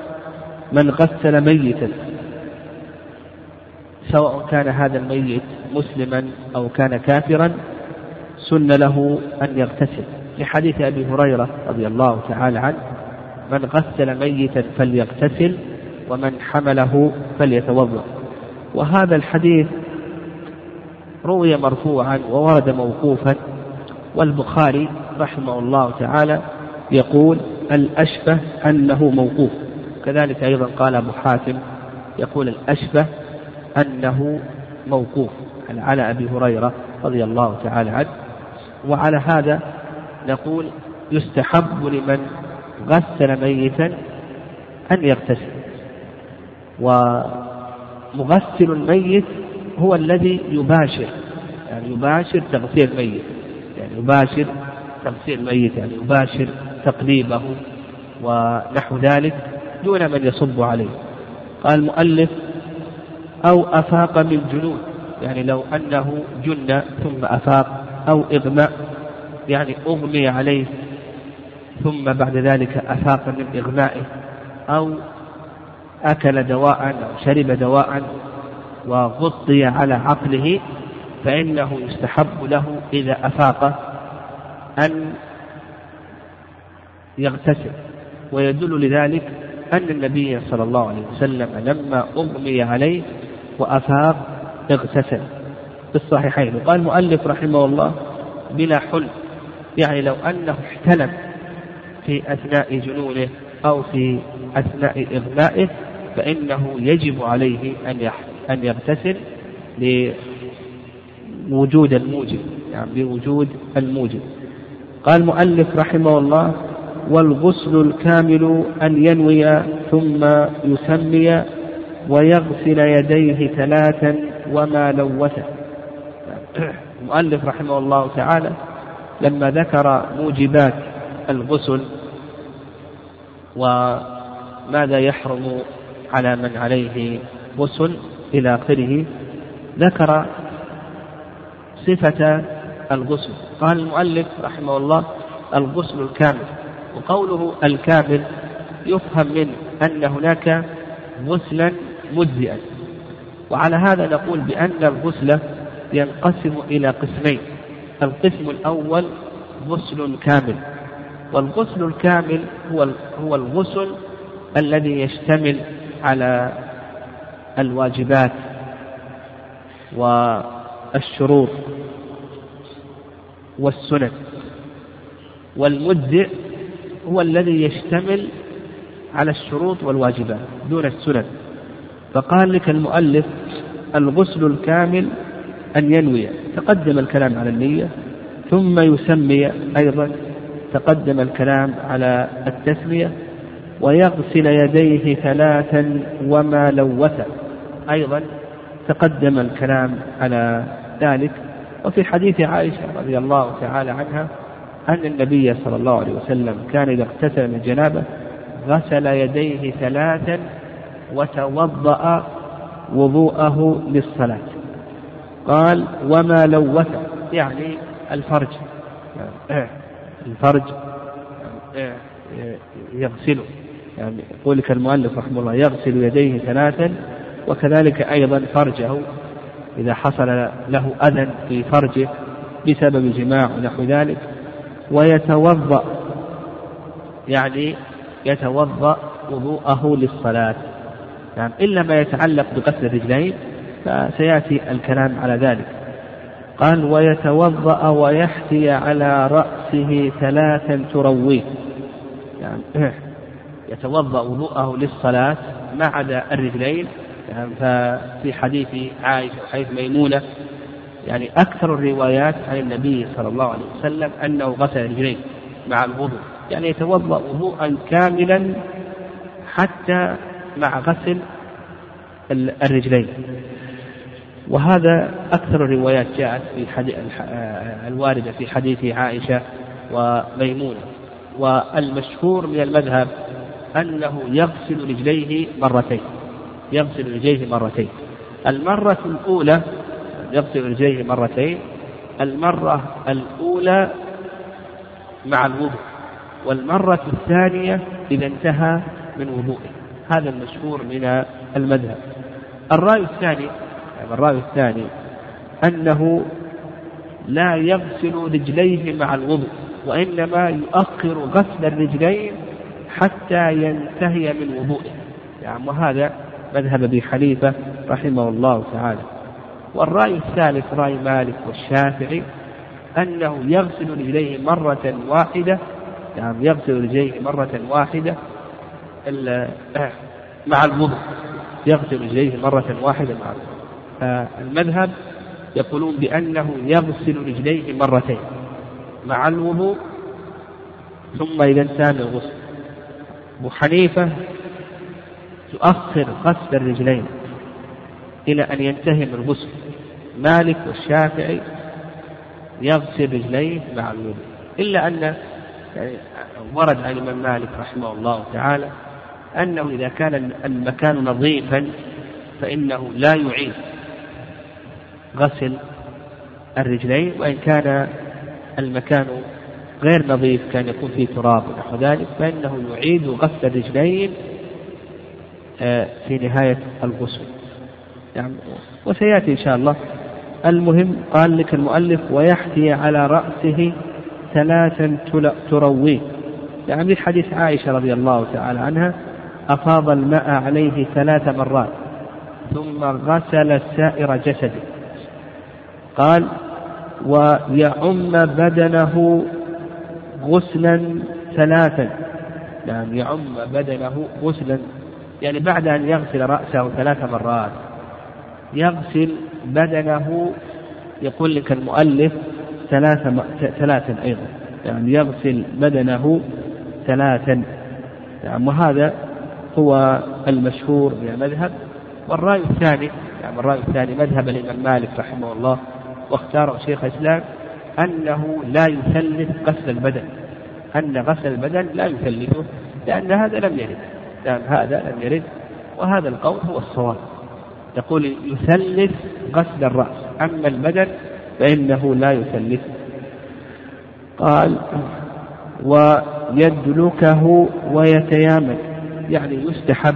من غسل ميتا سواء كان هذا الميت مسلما أو كان كافرا سن له أن يغتسل. لحديث أبي هريرة رضي الله تعالى عنه من غسل ميتا فليغتسل ومن حمله فليتوضأ. وهذا الحديث روي مرفوعا وورد موقوفا والبخاري رحمه الله تعالى يقول الأشبه أنه موقوف. كذلك أيضا قال أبو حاتم يقول الأشبه أنه موقوف. على أبي هريرة رضي الله تعالى عنه. وعلى هذا نقول يستحب لمن غسل ميتا أن يغتسل. ومغسل الميت هو الذي يباشر يعني يباشر تغسيل الميت يعني يباشر تغسيل الميت يعني يباشر تقليبه ونحو ذلك دون من يصب عليه. قال المؤلف أو أفاق من جنون يعني لو أنه جن ثم أفاق أو إغماء يعني أغمي عليه ثم بعد ذلك أفاق من إغمائه أو أكل دواء أو شرب دواء وغطي على عقله فإنه يستحب له إذا أفاق أن يغتسل. ويدل لذلك أن النبي صلى الله عليه وسلم لما أغمي عليه وأفاق اغتسل. في الصحيحين. وقال المؤلف رحمه الله بلا حلم يعني لو أنه احتلم في أثناء جنونه أو في أثناء إغمائه فإنه يجب عليه أن أن يغتسل لوجود الموجب يعني بوجود الموجب. قال المؤلف رحمه الله والغسل الكامل أن ينوي ثم يسمي ويغسل يديه ثلاثا وما لوثه. المؤلف رحمه الله تعالى لما ذكر موجبات الغسل وماذا يحرم على من عليه غسل إلى آخره ذكر صفة الغسل. قال المؤلف رحمه الله الغسل الكامل. وقوله الكامل يفهم منه أن هناك غسلا مجزئا. وعلى هذا نقول بأن الغسل ينقسم إلى قسمين القسم الأول غسل كامل والغسل الكامل هو هو الغسل الذي يشتمل على الواجبات والشروط والسنن. والمجزئ هو الذي يشتمل على الشروط والواجبات دون السنن. فقال لك المؤلف الغسل الكامل أن ينوي تقدم الكلام على النية ثم يسمي أيضا تقدم الكلام على التسمية ويغسل يديه ثلاثا وما لوث. أيضا تقدم الكلام على ذلك وفي حديث عائشة رضي الله تعالى عنها أن النبي صلى الله عليه وسلم كان إذا اغتسل من الجنابة غسل يديه ثلاثا وتوضأ وضوءه للصلاة. قال وما لوث يعني الفرج. الفرج يغسله. يعني يقول لك المؤلف رحمه الله يغسل يديه ثلاثا وكذلك أيضا فرجه إذا حصل له أذى في فرجه بسبب جماع ونحو ذلك ويتوضأ يعني يتوضأ وضوءه للصلاة. يعني إلا ما يتعلق بغسل الرجلين فسيأتي الكلام على ذلك. قال ويتوضأ ويحثي على رأسه ثلاثا ترويه. يعني يتوضأ وضوءه للصلاة ما عدا الرجلين ففي حديث عائشة وحديث ميمونة يعني أكثر الروايات عن النبي صلى الله عليه وسلم أنه غسل رجليه مع الوضوء يعني يتوضأ وضوءا كاملا حتى مع غسل الرجلين. وهذا أكثر الروايات جاءت في حديث الواردة في حديث عائشة وميمونة. والمشهور من المذهب أنه يغسل رجليه مرتين. يغسل رجليه مرتين. المرة الأولى يغسل رجليه مرتين. المرة الأولى مع الوضوء. والمرة الثانية إذا انتهى من وضوءه هذا المشهور من المذهب. الرأي الثاني يعني الرأي الثاني أنه لا يغسل رجليه مع الوضوء وإنما يؤخر غسل الرجلين حتى ينتهي من وضوءه يعني وهذا مذهب أبي حنيفة رحمه الله تعالى. والرأي الثالث رأي مالك والشافعي أنه يغسل رجليه مرة واحدة يعني يغسل رجليه مرة واحدة مع الوضوء. يغسل رجليه مرة واحدة مع الوضوء. فالمذهب يقولون بأنه يغسل رجليه مرتين مع الوضوء ثم إذا انتهى من الغسل. أبو حنيفة يؤخر غسل الرجلين إلى أن ينتهي من الغسل مالك والشافعي يغسل رجليه مع الوضوء. إلا أن يعني ورد عن الإمام مالك رحمه الله تعالى أنه إذا كان المكان نظيفا فإنه لا يعيد غسل الرجلين وإن كان المكان غير نظيف كان يكون فيه تراب ونحو ذلك فإنه يعيد غسل الرجلين في نهاية الغسل. يعني وسيأتي إن شاء الله. المهم قال لك المؤلف ويحكي على رأسه ثلاثا ترويه. يعني حديث عائشة رضي الله تعالى عنها أفاض الماء عليه ثلاث مرات ثم غسل سائر جسده. قال ويعم بدنه غسلا ثلاثا. يعني يعم بدنه غسلا يعني بعد أن يغسل رأسه ثلاث مرات يغسل بدنه يقول لك المؤلف ثلاثة ثلاثا أيضا يعني يغسل بدنه ثلاثا يعني وهذا هو المشهور من المذهب والرأي الثاني يعني الرأي الثاني مذهب الإمام مالك رحمه الله واختاره شيخ الإسلام أنه لا يثلث غسل البدن أن غسل البدن لا يثلثه لأن هذا لم يرد. لأن هذا لم يرد وهذا القول هو الصواب. يقول يثلث غسل الرأس أما البدن فإنه لا يثلث. قال ويدلكه ويتيامن يعني يستحب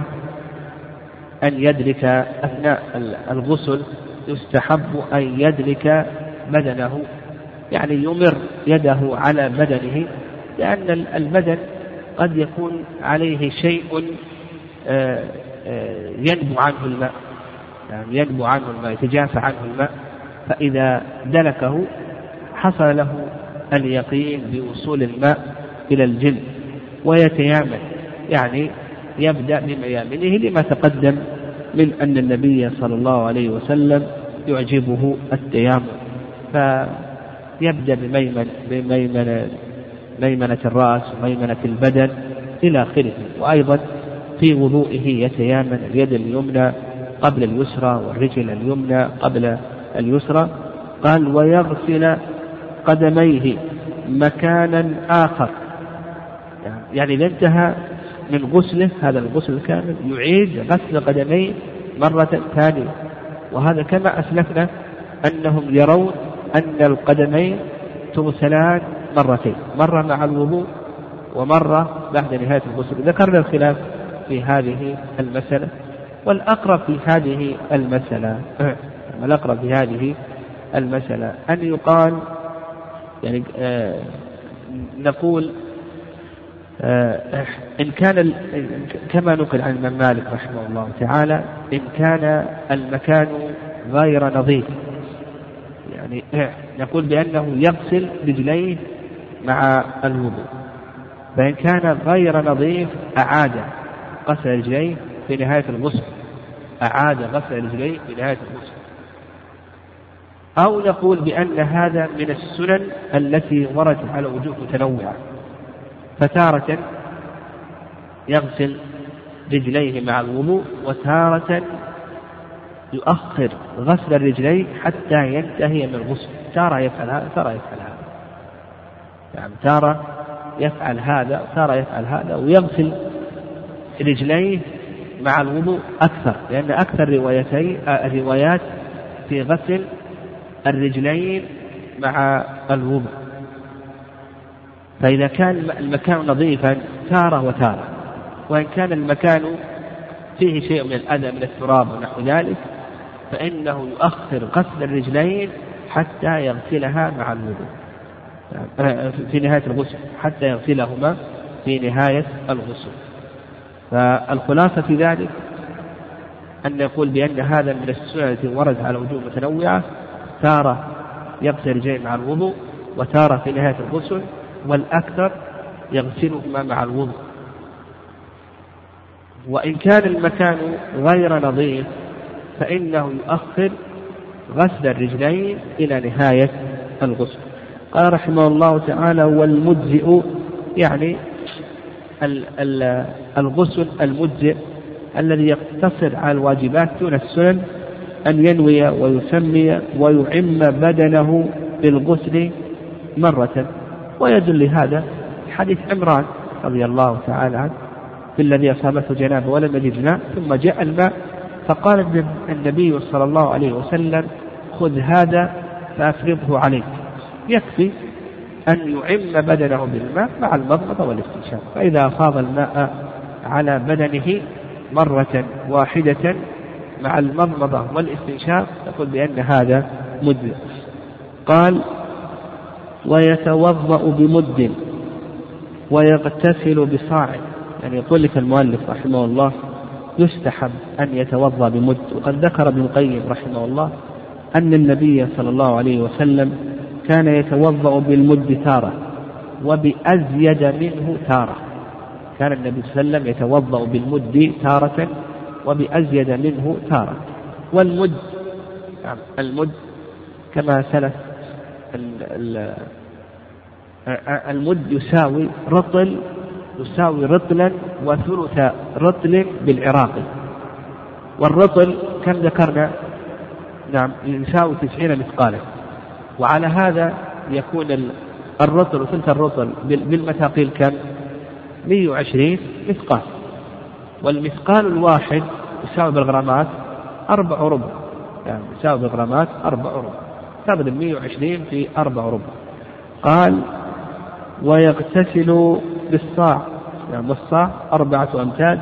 أن يدرك أثناء الغسل يستحب أن يدرك بدنه يعني يمر يده على بدنه لأن البدن قد يكون عليه شيء آه، آه، ينبو عنه الماء. يعني ينبو عنه الماء يتجافى عنه الماء. فإذا دلكه حصل له اليقين بوصول الماء إلى الجلد. ويتيامن يعني يبدأ بميامنه لما تقدم من أن النبي صلى الله عليه وسلم يعجبه التيامن. فيبدأ بميمن بميمنة. ميمنة الرأس وميمنة البدن إلى آخره. وأيضا في وضوئه يتيامن اليد اليمنى قبل اليسرى والرجل اليمنى قبل اليسرى. قال ويغسل قدميه مكانا آخر. يعني إذا انتهى من غسله هذا الغسل الكامل يعيد غسل قدميه مرة ثانية. وهذا كما أسلفنا أنهم يرون أن القدمين تغسلان مرتين مرة مع الوضوء ومرة بعد نهاية الغسل. ذكرنا الخلاف في هذه المسألة والأقرب في هذه المسألة الأقرب في هذه المسألة أن يقال يعني آه نقول آه إن كان كما نقل عن الإمام مالك رحمه الله تعالى إن كان المكان غير نظيف يعني نقول بأنه يغسل رجليه مع الوضوء. فإن كان غير نظيف أعاد غسل رجليه في نهاية الغسل. أعاد غسل رجليه في نهاية الغسل. أو نقول بأن هذا من السنن التي وردت على وجوه متنوعة. فتارة يغسل رجليه مع الوضوء وتارة يؤخر غسل الرجلين حتى ينتهي من الغسل. تارة يفعل هذا تارة يفعل هذا. يعني تارة يفعل هذا تارة يفعل هذا ويغسل رجليه مع الوضوء أكثر لأن أكثر روايتي الروايات في غسل الرجلين مع الوضوء. فإذا كان المكان نظيفا تارة وتارة. وإن كان المكان فيه شيء من الأذى من التراب ونحو ذلك فإنه يؤخر غسل الرجلين حتى يغسلها مع الوضوء. في نهاية الغسل حتى يغسلهما في نهاية الغسل. فالخلاصة في ذلك أن يقول بأن هذا من السنن التي وردت على وجوه متنوعة تارة يغسل رجليه مع الوضوء وتارة في نهاية الغسل والأكثر يغسلهما مع الوضوء. وإن كان المكان غير نظيف فإنه يؤخر غسل الرجلين إلى نهاية الغسل. قال رحمه الله تعالى والمجزئ يعني الغسل المجزئ الذي يقتصر على الواجبات دون السنن أن ينوي ويسمي ويعم بدنه بالغسل مرة. ويدل لهذا حديث عمران رضي الله تعالى عنه في الذي أصابته جنابة ولم يجد ماء ثم جاء الماء فقال النبي صلى الله عليه وسلم خذ هذا فأفرغه عليك. يكفي أن يعم بدنه بالماء مع المضمضة والاستنشاق. فإذا أفاض الماء على بدنه مرة واحدة مع المضمضة والاستنشاق تقول بأن هذا مد. قال ويتوضأ بمد ويغتسل بصاع. يعني يقول لك المؤلف رحمه الله يستحب أن يتوضأ بمد. وقد ذكر ابن القيم رحمه الله أن النبي صلى الله عليه وسلم كان يتوضأ بالمد تارة وبأزيد منه تارة. كان النبي صلى الله عليه وسلم يتوضأ بالمد تارة وبأزيد منه تارة. والمد نعم المد كما سلف المد يساوي رطل يساوي رطلا وثلث رطل بالعراقي والرطل كم ذكرنا؟ نعم يساوي تسعين مثقالا. وعلى هذا يكون الرطل وثلث الرطل بالمثاقيل كم؟ 120 مثقال. والمثقال الواحد يساوي بالغرامات أربع ربع. يعني يساوي بالغرامات أربع ربع. تبذل 120 في أربع ربع. قال ويغتسل بالصاع. يعني والصاع أربعة أمتاد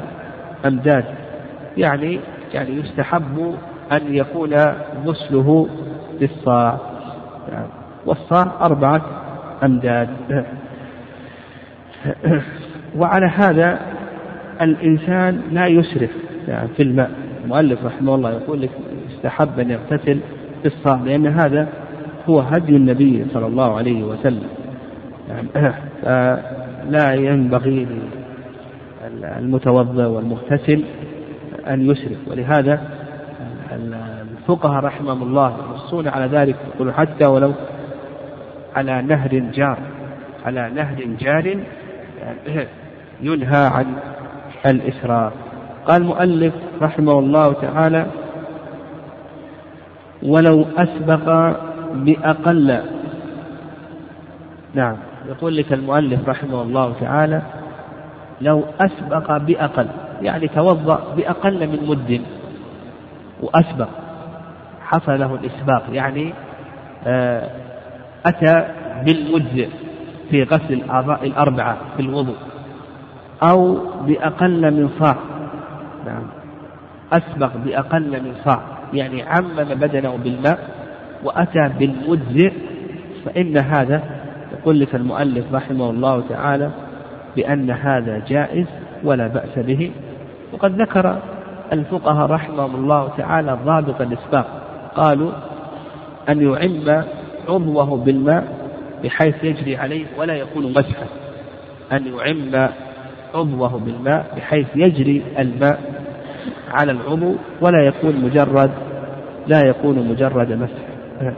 أمداد. يعني يعني يستحب أن يكون غسله بالصاع. والصاع أربعة أمداد. وعلى هذا الإنسان لا يسرف. يعني في الماء المؤلف رحمه الله يقول لك استحب أن يغتسل في الصاع لأن هذا هو هدي النبي صلى الله عليه وسلم. يعني لا ينبغي المتوضا والمغتسل أن يسرف. ولهذا الفقهاء رحمهم الله ينصون على ذلك. يقولون حتى ولو على نهر جار على نهر جار ينهى عن الإسراف قال المؤلف رحمه الله تعالى ولو أسبق بأقل. نعم يقول لك المؤلف رحمه الله تعالى لو أسبق بأقل يعني توضأ بأقل من مد. وأسبق حصل له الإسباق يعني آه، أتى بالمجزئ في غسل الأعضاء الأربعة في الوضوء أو بأقل من صاع. نعم. أسبق بأقل من صاع يعني عمم بدنه بالماء وأتى بالمجزئ فإن هذا يقول لك المؤلف رحمه الله تعالى بأن هذا جائز ولا بأس به وقد ذكر الفقهاء رحمهم الله تعالى ضابط الإسباق قالوا أن يعم عضوه بالماء بحيث يجري عليه ولا يكون مسحا. أن يعم عضوه بالماء بحيث يجري الماء على العضو ولا يكون مجرد لا يكون مجرد مسح.